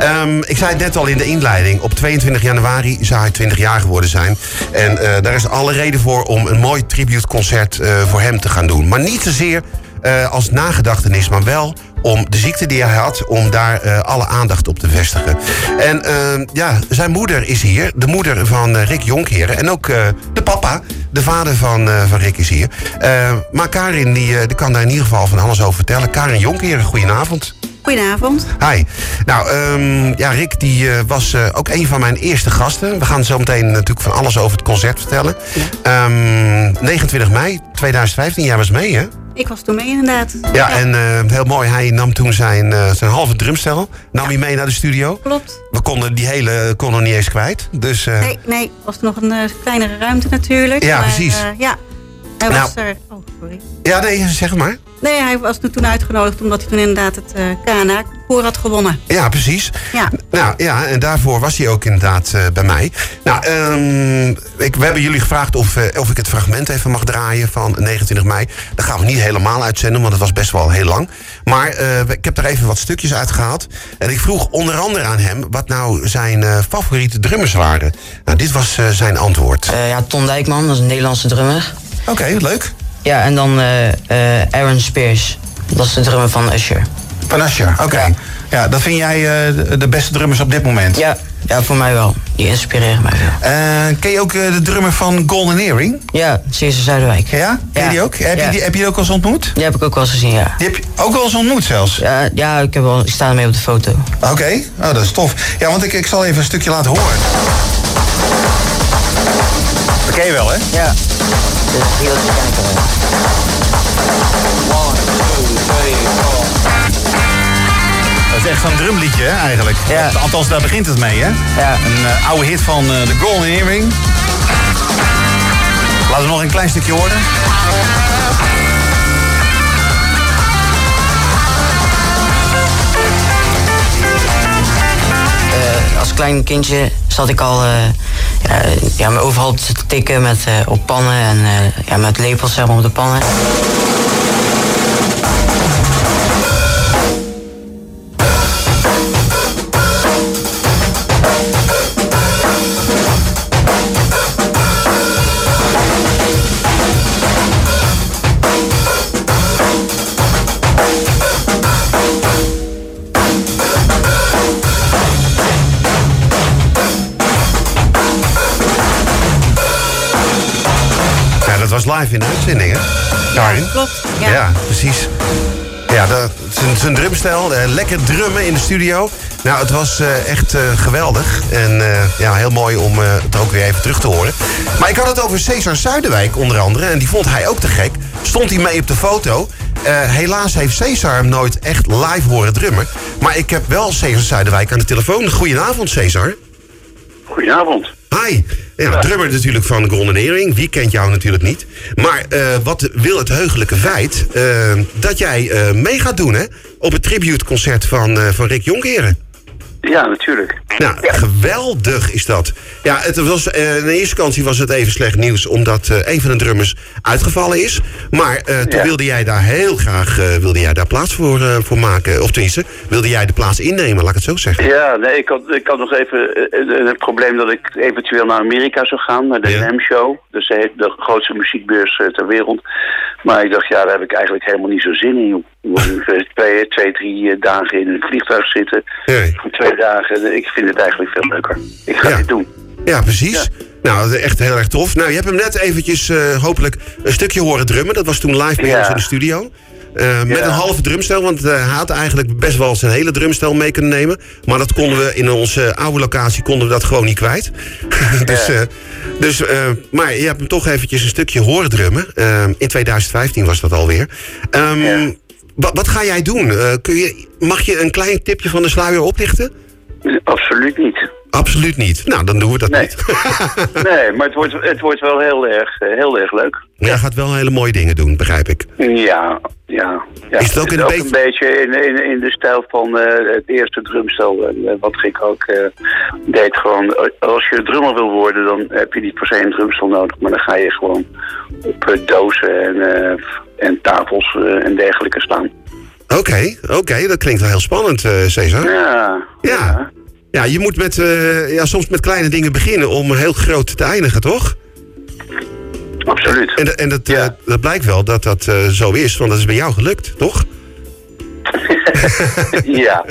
Ehm, ik zei het net al in de inleiding. Op 22 januari zou hij 20 jaar geworden zijn. En eh, daar is alle reden voor om een mooi tributeconcert eh, voor hem te gaan doen. Maar niet zozeer eh, als nagedachtenis, maar wel om de ziekte die hij had, om daar alle aandacht op te vestigen. En eh, ja, zijn moeder is hier, de moeder van Rick Jonkheren. En ook de papa, de vader van, van Rick is hier. Maar Karin, die, die kan daar in ieder geval van alles over vertellen. Karin Jonkheren, goedenavond. Goedenavond. Hi. Nou, ehm, ja, Rick die, eh, was eh, ook een van mijn eerste gasten. We gaan zo meteen natuurlijk van alles over het concert vertellen. Ehm, 29 mei 2015, jij was mee, hè? Ik was toen mee inderdaad. Ja, en eh, heel mooi, hij nam toen zijn, zijn halve drumstel, nam hij mee naar de studio. Klopt. We konden die hele konden niet eens kwijt. Dus Nee, nee, was er nog een kleinere ruimte natuurlijk. Ja, maar, precies. ja, hij Nou. was er... Oh, sorry. ja, nee, zeg het maar. Nee, hij was toen uitgenodigd omdat hij toen inderdaad het eh KNA-koor had gewonnen. Ja, precies. Ja. Nou ja, en daarvoor was hij ook inderdaad eh, bij mij. Nou, ehm, ik, we hebben jullie gevraagd of, eh, of ik het fragment even mag draaien van 29 mei. Dat gaan we niet helemaal uitzenden, want het was best wel heel lang. Maar eh, ik heb er even wat stukjes uitgehaald. En ik vroeg onder andere aan hem wat nou zijn eh, favoriete drummers waren. Nou, dit was eh, zijn antwoord. Eh, ja, Ton Dijkman, dat is een Nederlandse drummer. Oké, leuk. Ja, en dan eh, eh, Aaron Spears. Dat is de drummer van Usher. Van Asher, oké. Ja. Ja, dat vind jij eh, de- beste drummers op dit moment? Ja, ja, voor mij wel. Die inspireren mij veel. Eh, ken je ook de drummer van Golden Earring? Ja, Ceesar Zuiderwijk. Ja? Ken je Ja. die ook? Heb, Ja. je die, heb je die ook al eens ontmoet? Die heb ik ook wel eens gezien, ja. Die heb je ook wel eens ontmoet zelfs? Ja, ja ik, heb wel, ik sta ermee op de foto. Oké, oh, dat is tof. Ja, want ik, ik zal even een stukje laten horen. Dat ken je wel, hè? Ja. Dus die ken ik wel. Dat is echt zo'n drumliedje, hè, eigenlijk. Ja. Althans, daar begint het mee, hè? Ja. Een eh, oude hit van eh, The Golden Earring. Laten we nog een klein stukje horen. Eh, als klein kindje zat ik al ja, ja, overal te tikken met, eh, op pannen en eh, ja, met lepels zeg op de pannen. Live in de uitzending, hè? Karin? Klopt. Ja, Ja. precies. Ja, dat, zijn, zijn drumstijl, eh, lekker drummen in de studio. Nou, het was eh, echt eh, geweldig. En ja, heel mooi om het ook weer even terug te horen. Maar ik had het over Cesar Zuiderwijk onder andere. En die vond hij ook te gek. Stond hij mee op de foto. Helaas heeft Cesar hem nooit echt live horen drummen. Maar ik heb wel Cesar Zuiderwijk aan de telefoon. Goedenavond, Cesar. Goedenavond. Hi. Ja, drummer natuurlijk van Golden Earring. Wie kent jou natuurlijk niet. Maar eh, wat wil het heugelijke feit eh, dat jij eh, mee gaat doen hè, op het tributeconcert van, van Rick Jonkheren. Ja, natuurlijk. Nou, geweldig is dat. Ja, het was, eh, in eerste instantie was het even slecht nieuws... omdat eh, een van de drummers uitgevallen is. Maar eh, toen Ja. wilde jij daar heel graag wilde jij daar plaats voor, voor maken. Of tenminste, wilde jij de plaats innemen, laat ik het zo zeggen. Ja, nee, ik had, ik had nog even het probleem dat ik eventueel naar Amerika zou gaan, naar de Ja. NAMM Show. Dus de, de grootste muziekbeurs ter wereld. Maar ik dacht, ja, daar heb ik eigenlijk helemaal niet zo zin in. joh. Ongeveer twee, twee, drie eh, dagen in een vliegtuig zitten. Nee. Voor twee dagen. Ik vind het eigenlijk veel leuker. Ik ga Ja. dit doen. Ja, precies. Ja. Nou, echt heel erg tof. Nou, je hebt hem net eventjes eh, hopelijk een stukje horen drummen. Dat was toen live bij Ja. ons in de studio. Eh, Met Ja. een halve drumstel, want eh, hij had eigenlijk best wel zijn hele drumstel mee kunnen nemen. Maar dat konden we in onze oude locatie konden we dat gewoon niet kwijt. dus, eh, dus, eh, maar je hebt hem toch eventjes een stukje horen drummen. Eh, in 2015 was dat alweer. Ja. Wat, wat ga jij doen? Eh, kun je, mag je een klein tipje van de sluier oplichten? Absoluut niet. Absoluut niet. Nou, dan doen we dat Nee. niet. Nee, maar het wordt, het wordt wel heel erg, eh, heel erg leuk. Jij gaat wel hele mooie dingen doen, begrijp ik. Ja, ja. ja. Is het ook een ook beetje- een beetje in, in, in de stijl van eh, het eerste drumstel. eh, wat ik ook deed. Gewoon, als je drummer wil worden, dan heb je niet per se een drumstel nodig. Maar dan ga je gewoon op dozen en, en tafels en dergelijke staan. Oké, oké, dat klinkt wel heel spannend, Cesar. Ja, Ja. Ja, je moet met, eh, ja, soms met kleine dingen beginnen om heel groot te eindigen, toch? Absoluut. En, dat- en dat, Ja. eh, dat blijkt wel dat dat eh, zo is, want dat is bij jou gelukt, toch? ja.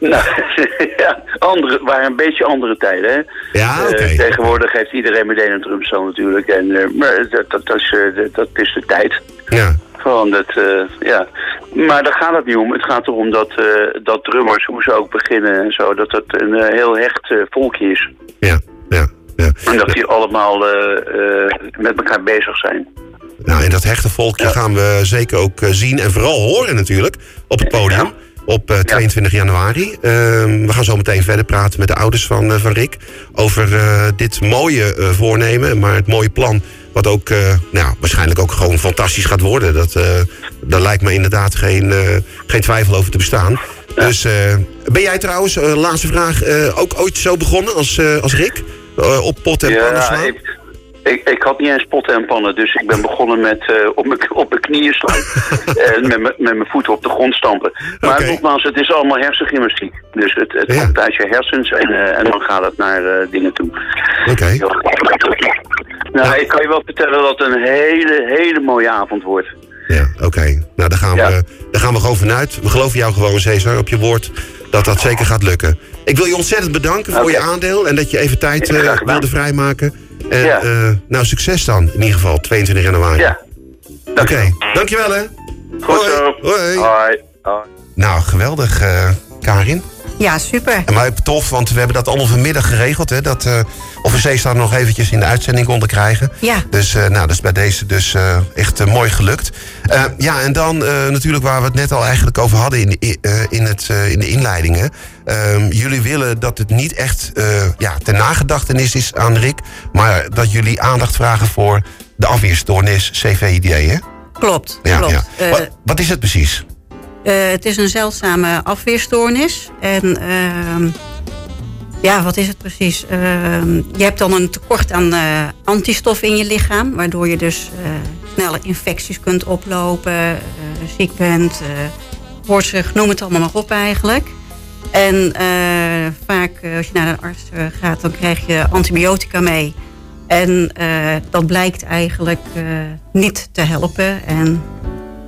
Nou, ja. Andere, waren een beetje andere tijden, hè? Ja, oké. tegenwoordig heeft iedereen meteen een drumstel natuurlijk. En, maar dat, dat, dat, is, dat- dat is de tijd. Ja, Gewoon dat, eh, ja. Maar daar gaat het niet om. Het gaat erom dat, eh, dat drummers, hoe ze ook beginnen en zo, dat het een eh, heel hecht volkje is. ja, ja. ja. En dat die allemaal met elkaar bezig zijn. Nou, en dat hechte volkje gaan we zeker ook zien en vooral horen natuurlijk op het podium. Op eh, 22 januari. Ehm, we gaan zo meteen verder praten met de ouders van, van Rick. Over dit mooie voornemen. Maar het mooie plan. Wat ook eh, nou, waarschijnlijk ook gewoon fantastisch gaat worden. Dat, eh, daar lijkt me inderdaad geen, eh, geen twijfel over te bestaan. Dus ben jij trouwens, laatste vraag, ook ooit zo begonnen als, als Rick? Op pot en pannen slaan? ik, ik, ik had niet eens potten en pannen, dus ik ben begonnen met eh, op, mijn, op mijn knieën slaan en met, mijn- met mijn voeten op de grond stampen. Maar nogmaals, het is allemaal hersengymnastiek. Dus het, het Ja. komt uit je hersens en, eh, en dan gaat het naar eh, dingen toe. Oké. Nou, ik kan je wel vertellen dat het een hele, hele mooie avond wordt. Ja, oké. Nou, daar gaan, Ja. we, daar gaan we gewoon vanuit. We geloven jou gewoon, Cesar, op je woord dat dat zeker gaat lukken. Ik wil je ontzettend bedanken voor je aandeel en dat je even tijd wilde vrijmaken. En Ja. eh, nou, succes dan, in ieder geval, 22 januari. Ja, Oké, dankjewel hè. goed Hoi. zo. Hoi. Hoi. Hoi. Nou, geweldig, eh, Karin. Ja, super. En maar tof, want we hebben dat allemaal vanmiddag geregeld. Hè, dat eh of we Cesar nog eventjes in de uitzending konden krijgen. Ja. Dus eh, nou, dat is bij deze dus eh, echt eh, mooi gelukt. Eh, ja, en dan eh, natuurlijk waar we het net al eigenlijk over hadden in de, eh, in het, eh, in de inleidingen. Ehm, jullie willen dat het niet echt eh, ja, ter nagedachtenis is aan Rick. Maar dat jullie aandacht vragen voor de afweerstoornis CVID, hè? Klopt, Ja, klopt. ja. Eh, wat, wat is het precies? Eh, het is een zeldzame afweerstoornis. En ehm, ja, wat is het precies? Ehm, je hebt dan een tekort aan eh, antistof in je lichaam. Waardoor je dus eh sneller infecties kunt oplopen. ziek bent, horzig, noem het allemaal maar op eigenlijk. En vaak als je naar een arts gaat, dan krijg je antibiotica mee. En dat blijkt eigenlijk niet te helpen. En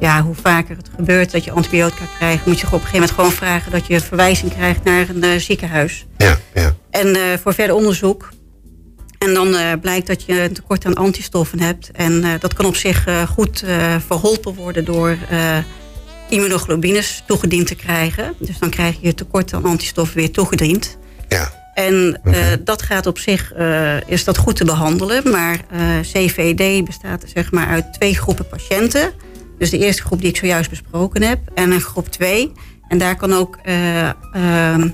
ja, hoe vaker het gebeurt dat je antibiotica krijgt... moet je op een gegeven moment gewoon vragen... dat je verwijzing krijgt naar een eh, ziekenhuis. Ja, ja. En eh, voor verder onderzoek. En dan eh, blijkt dat je een tekort aan antistoffen hebt. En dat kan op zich goed verholpen worden door immunoglobines toegediend te krijgen. Dus dan krijg je tekort aan antistoffen weer toegediend. ja. En dat gaat op zich, is dat goed te behandelen. Maar CVD bestaat zeg maar uit twee groepen patiënten. Dus de eerste groep die ik zojuist besproken heb. En een groep 2. En daar kan ook eh, ehm,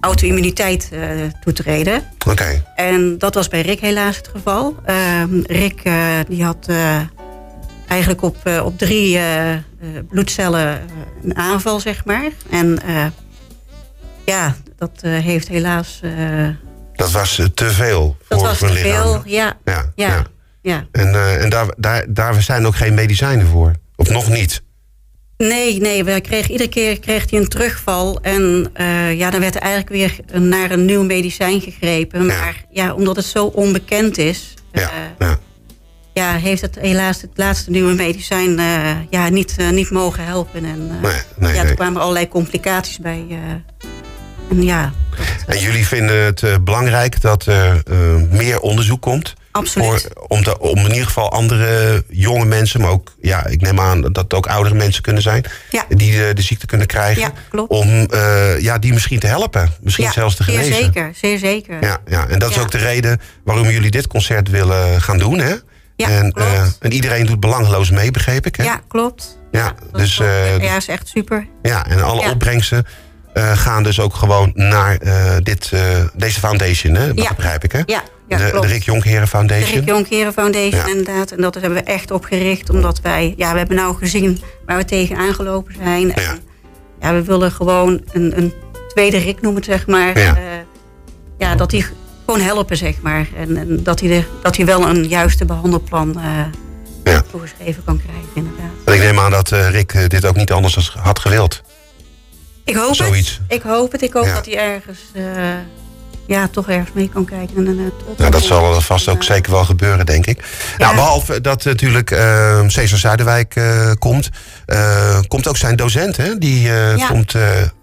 auto-immuniteit eh, toetreden. Oké. En dat was bij Rick helaas het geval. Ehm, Rick eh, die had eigenlijk op, op drie bloedcellen een aanval, zeg maar. En ja, dat heeft helaas... Dat was te veel dat voor was mijn te veel, ja. Ja, Ja, ja. ja. En, en daar, daar, daar zijn ook geen medicijnen voor. Of nog niet. Nee, nee, we kregen, iedere keer kreeg hij een terugval. En eh, ja, dan werd er eigenlijk weer naar een nieuw medicijn gegrepen. Maar ja, omdat het zo onbekend is... Ja, eh, ja. ja, heeft het helaas het laatste nieuwe medicijn eh, ja, niet, niet mogen helpen. En Nee, nee, ja, nee. er kwamen allerlei complicaties bij. en ja, En jullie vinden het belangrijk dat er meer onderzoek komt. Absoluut. Om, te, om in ieder geval andere jonge mensen, maar ook, ja, ik neem aan dat het ook oudere mensen kunnen zijn. Ja. Die de, de ziekte kunnen krijgen. Ja, klopt. Om eh, ja, die misschien te helpen. Misschien ja, zelfs te zeer genezen. zeker, zeer zeker. Ja, ja, en dat is ook de reden waarom jullie dit concert willen gaan doen. Hè? Ja, en, klopt. eh, en iedereen doet belangeloos mee, begreep ik. Hè? Ja, klopt. Ja, dus, klopt. eh, ja, is echt super. Ja, en alle Ja. opbrengsten gaan dus ook gewoon naar dit, deze foundation, hè? Dat begrijp ik, hè? Ja, ja de, de Rick Jonkheren De Foundation. Rick Jonkeren Foundation, Ja. inderdaad. En dat hebben we echt opgericht, omdat wij... Ja, we hebben nou gezien waar we tegen aangelopen zijn. En, Ja. ja, we willen gewoon een, een tweede Rick noemen, zeg maar. Ja. Eh, ja, dat die gewoon helpen, zeg maar. En, en dat, hij de, dat hij wel een juiste behandelplan eh, Ja. toegeschreven kan krijgen, inderdaad. En ik neem aan dat eh, Rick eh, dit ook niet anders had gewild. Ik hoop Zoiets. het. Ik hoop het. Ik hoop Ja. dat hij ergens... eh, ja, toch ergens mee kan kijken. En, uh, nou, dat zal vast ook zeker wel gebeuren, denk ik. Nou, behalve dat natuurlijk uh, Cesar Zuiderwijk uh, komt, komt ook zijn docent, hè? Die ja. komt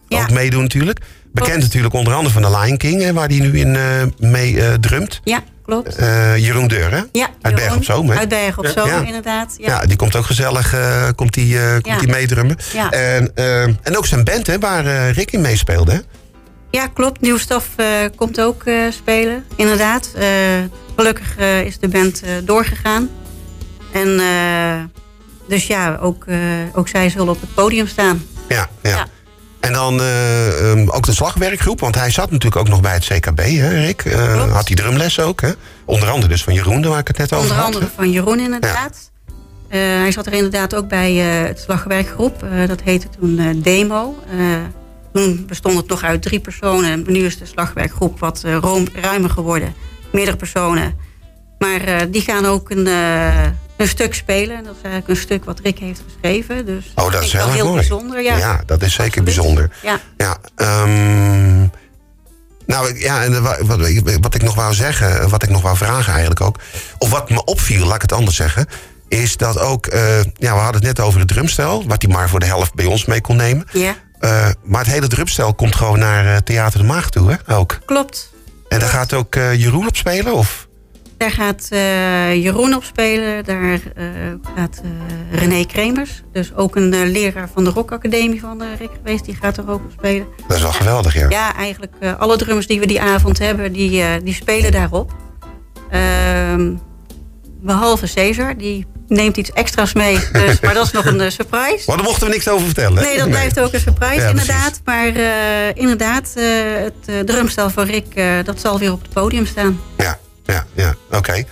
ook meedoen natuurlijk. Bekend natuurlijk onder andere van de Lion King, hè, waar hij nu in mee drumt. Ja, klopt. Jeroen Deur, hè? Ja, Uit Berg op Zoom, hè? Uit Berg op Zoom, inderdaad. Ja. ja. die komt ook gezellig komt die, komt die meedrummen. En, en ook zijn band, hè, waar Rick in meespeelde, hè? Ja, klopt. Nieuwstof uh, komt ook uh, spelen, inderdaad. Uh, gelukkig is de band doorgegaan. En dus ja, ook, ook zij zullen op het podium staan. Ja, ja. ja. En dan um, ook de slagwerkgroep, want hij zat natuurlijk ook nog bij het CKB, hè, Rick? had hij drumles ook, hè? Onder andere dus van Jeroen, waar ik het net over had. Onder andere van Jeroen, inderdaad. Ja. hij zat er inderdaad ook bij het slagwerkgroep. dat heette toen Demo. Toen bestond het nog uit drie personen. Nu is de slagwerkgroep wat uh, ruimer geworden. Meerdere personen. Maar uh, die gaan ook een, uh, een stuk spelen. Dat is eigenlijk een stuk wat Rick heeft geschreven. Dus oh, dat is heel, heel mooi. bijzonder. Ja. ja, dat is zeker Absoluut. bijzonder. Ja. ja um, nou ja, en wat, wat ik nog wou zeggen, wat ik nog wou vragen eigenlijk ook. Of wat me opviel, laat ik het anders zeggen is dat ook, uh, ja, we hadden het net over het drumstel, wat hij maar voor de helft bij ons mee kon nemen. Ja. Uh, maar het hele drumstel komt gewoon naar uh, Theater de Maag toe, hè? Ook. Klopt. En daar gaat ook uh, Jeroen op spelen, of? Daar gaat Jeroen op spelen. Daar gaat René Kremers. Dus ook een leraar van de Rock Academie van Rick geweest. Die gaat er ook op spelen. Dat is wel geweldig, ja. Ja, eigenlijk alle drummers die we die avond hebben, die, die spelen daarop. Ehm, behalve Cesar, die neemt iets extra's mee. Dus, maar dat is nog een uh, surprise. Maar daar mochten we niks over vertellen. Nee, dat blijft ook een surprise, inderdaad. Maar uh, inderdaad, uh, het drumstel van Rick, dat zal weer op het podium staan. Ja, ja, ja. Oké. Okay.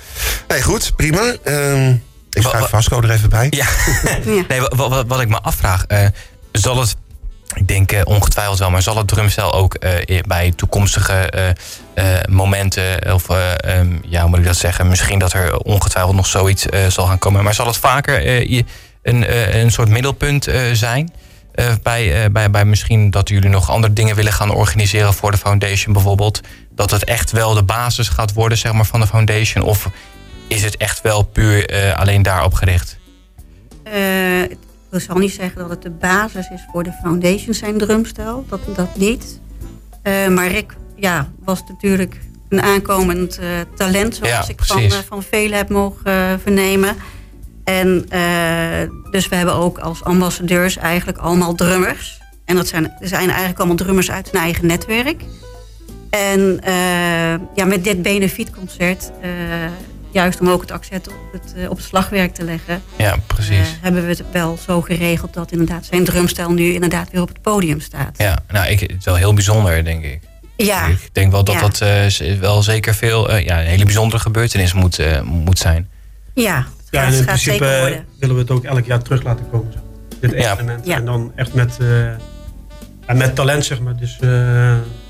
Nee, goed, prima. Ehm, ik schrijf Vasco er even bij. Ja. ja. nee, wat, wat, wat, ik me afvraag, zal het ik denk uh, ongetwijfeld wel, maar zal het drumstel ook uh, bij toekomstige uh, momenten, of um, ja, hoe moet ik dat zeggen, misschien dat er ongetwijfeld nog zoiets zal gaan komen, maar zal het vaker een, een soort middelpunt zijn? bij, bij, bij misschien dat jullie nog andere dingen willen gaan organiseren voor de foundation bijvoorbeeld. Dat het echt wel de basis gaat worden zeg maar, van de foundation? Of is het echt wel puur alleen daarop gericht? Ik zal niet zeggen dat het de basis is voor de foundation, zijn drumstel. Dat, dat niet. Uh, maar Rick ja, was natuurlijk een aankomend uh, talent, zoals ik van, uh, van velen heb mogen vernemen. En dus we hebben ook als ambassadeurs eigenlijk allemaal drummers. En dat zijn, zijn eigenlijk allemaal drummers uit hun eigen netwerk. En ja, met dit benefietconcert juist om ook het accent op het, eh, op het slagwerk te leggen. Ja, precies. Uh, hebben we het wel zo geregeld dat inderdaad zijn drumstijl nu inderdaad weer op het podium staat. Ja, nou, ik, het is wel heel bijzonder, denk ik. Ja. Ik denk wel dat dat uh, wel zeker veel, ja, een hele bijzondere gebeurtenis moet, moet zijn. Ja, ja en in principe willen we het ook elk jaar terug laten komen. Dit evenement. Ja. En dan echt met, en met talent, zeg maar. Dus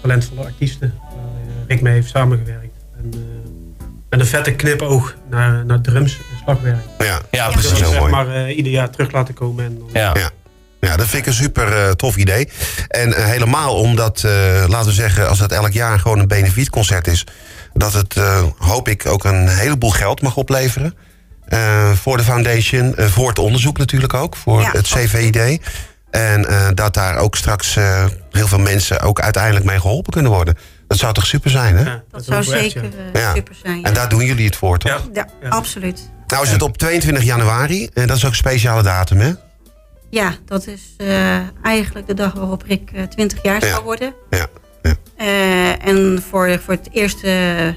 talentvolle artiesten. Waar Rick mee heeft samengewerkt. En, met een vette knipoog naar, naar drums en slagwerk. Ja, ja precies. Dat zeg maar uh, ieder jaar terug laten komen. En dan... ja. ja. Ja, dat vind ik een super uh, tof idee. En uh, helemaal omdat, uh, laten we zeggen, als het elk jaar gewoon een benefietconcert is, dat het, hoop ik, ook een heleboel geld mag opleveren. voor de foundation, voor het onderzoek natuurlijk ook, voor ja. het CVID. En dat daar ook straks heel veel mensen ook uiteindelijk mee geholpen kunnen worden. Dat zou toch super zijn, hè? Ja, dat, zou zeker uh, super zijn. En daar doen jullie het voor, toch? Ja, absoluut. Nou is het op 22 januari. En dat is ook een speciale datum, hè? Ja, dat is uh, eigenlijk de dag waarop Rick uh, 20 jaar zou worden. Ja. ja. Uh, en voor, voor het eerste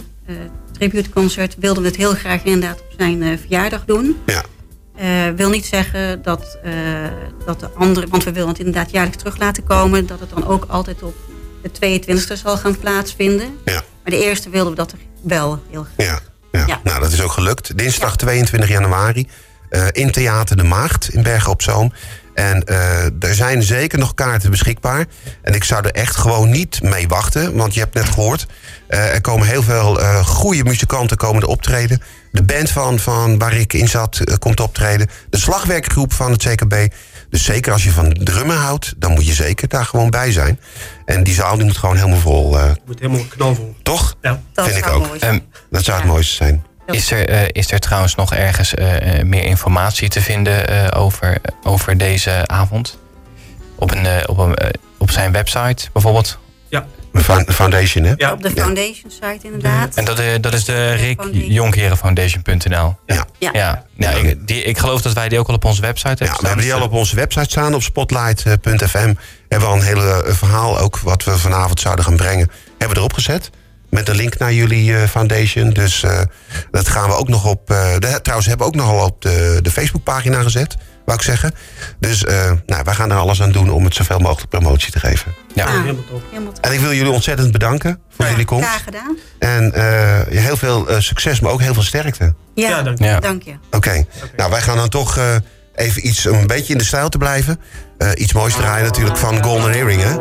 tributeconcert wilden we het heel graag inderdaad op zijn verjaardag doen. Ja. wil niet zeggen dat, dat de andere, want we willen het inderdaad jaarlijks terug laten komen, dat het dan ook altijd op de 22e zal gaan plaatsvinden. Ja. Maar de eerste wilden we dat er wel heel graag. Ja, ja. ja. nou dat is ook gelukt. Dinsdag 22 januari uh, in Theater de Maagd in Bergen op Zoom. En uh, er zijn zeker nog kaarten beschikbaar. En ik zou er echt gewoon niet mee wachten. Want je hebt net gehoord, uh, er komen heel veel uh, goede muzikanten komen er optreden. De band van, van waar ik in zat komt optreden. De slagwerkgroep van het CKB. Dus zeker als je van drummen houdt, dan moet je zeker daar gewoon bij zijn. En die zaal die moet gewoon helemaal vol. Uh, moet helemaal knalvol. Toch? Ja. Dat Vind ik ook. Um, dat zou het mooiste zijn. Is er, uh, is er trouwens nog ergens uh, meer informatie te vinden over, over deze avond? Op, een, op, een, op zijn website bijvoorbeeld? Ja. Foundation, hè? Ja, op de foundation site inderdaad. En dat, dat is de Rick Jonkherenfoundation.nl. Ja. Ja. ja. ja ik, die, ik geloof dat wij die ook al op onze website hebben Ja, we hebben die al op onze website staan, op spotlight.fm. Hebben we al een hele verhaal, ook wat we vanavond zouden gaan brengen, hebben we erop gezet. Met een link naar jullie uh, foundation. Dus uh, dat gaan we ook nog op. Uh, de, trouwens, hebben we ook nogal op de, de Facebookpagina gezet wou ik zeggen. Dus uh, nou, wij gaan er alles aan doen om het zoveel mogelijk promotie te geven. Ja, ah, helemaal top. En ik wil jullie ontzettend bedanken voor ja, jullie komst. Graag gedaan. En uh, heel veel uh, succes, maar ook heel veel sterkte. Ja, ja dank je. Ja. Dank je. Oké, okay. okay. nou wij gaan dan toch even iets, een beetje in de stijl te blijven. iets moois draaien natuurlijk van Golden Earring, hè?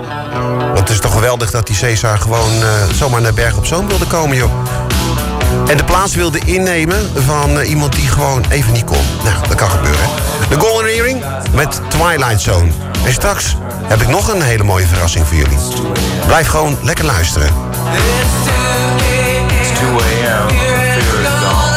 Want het is toch geweldig dat die Cesar gewoon zomaar naar Berg op Zoom wilde komen, joh. En de plaats wilde innemen van uh, iemand die gewoon even niet kon. Nou, dat kan gebeuren. De Golden Earring met Twilight Zone. En straks heb ik nog een hele mooie verrassing voor jullie. Blijf gewoon lekker luisteren. It's 2 a.m.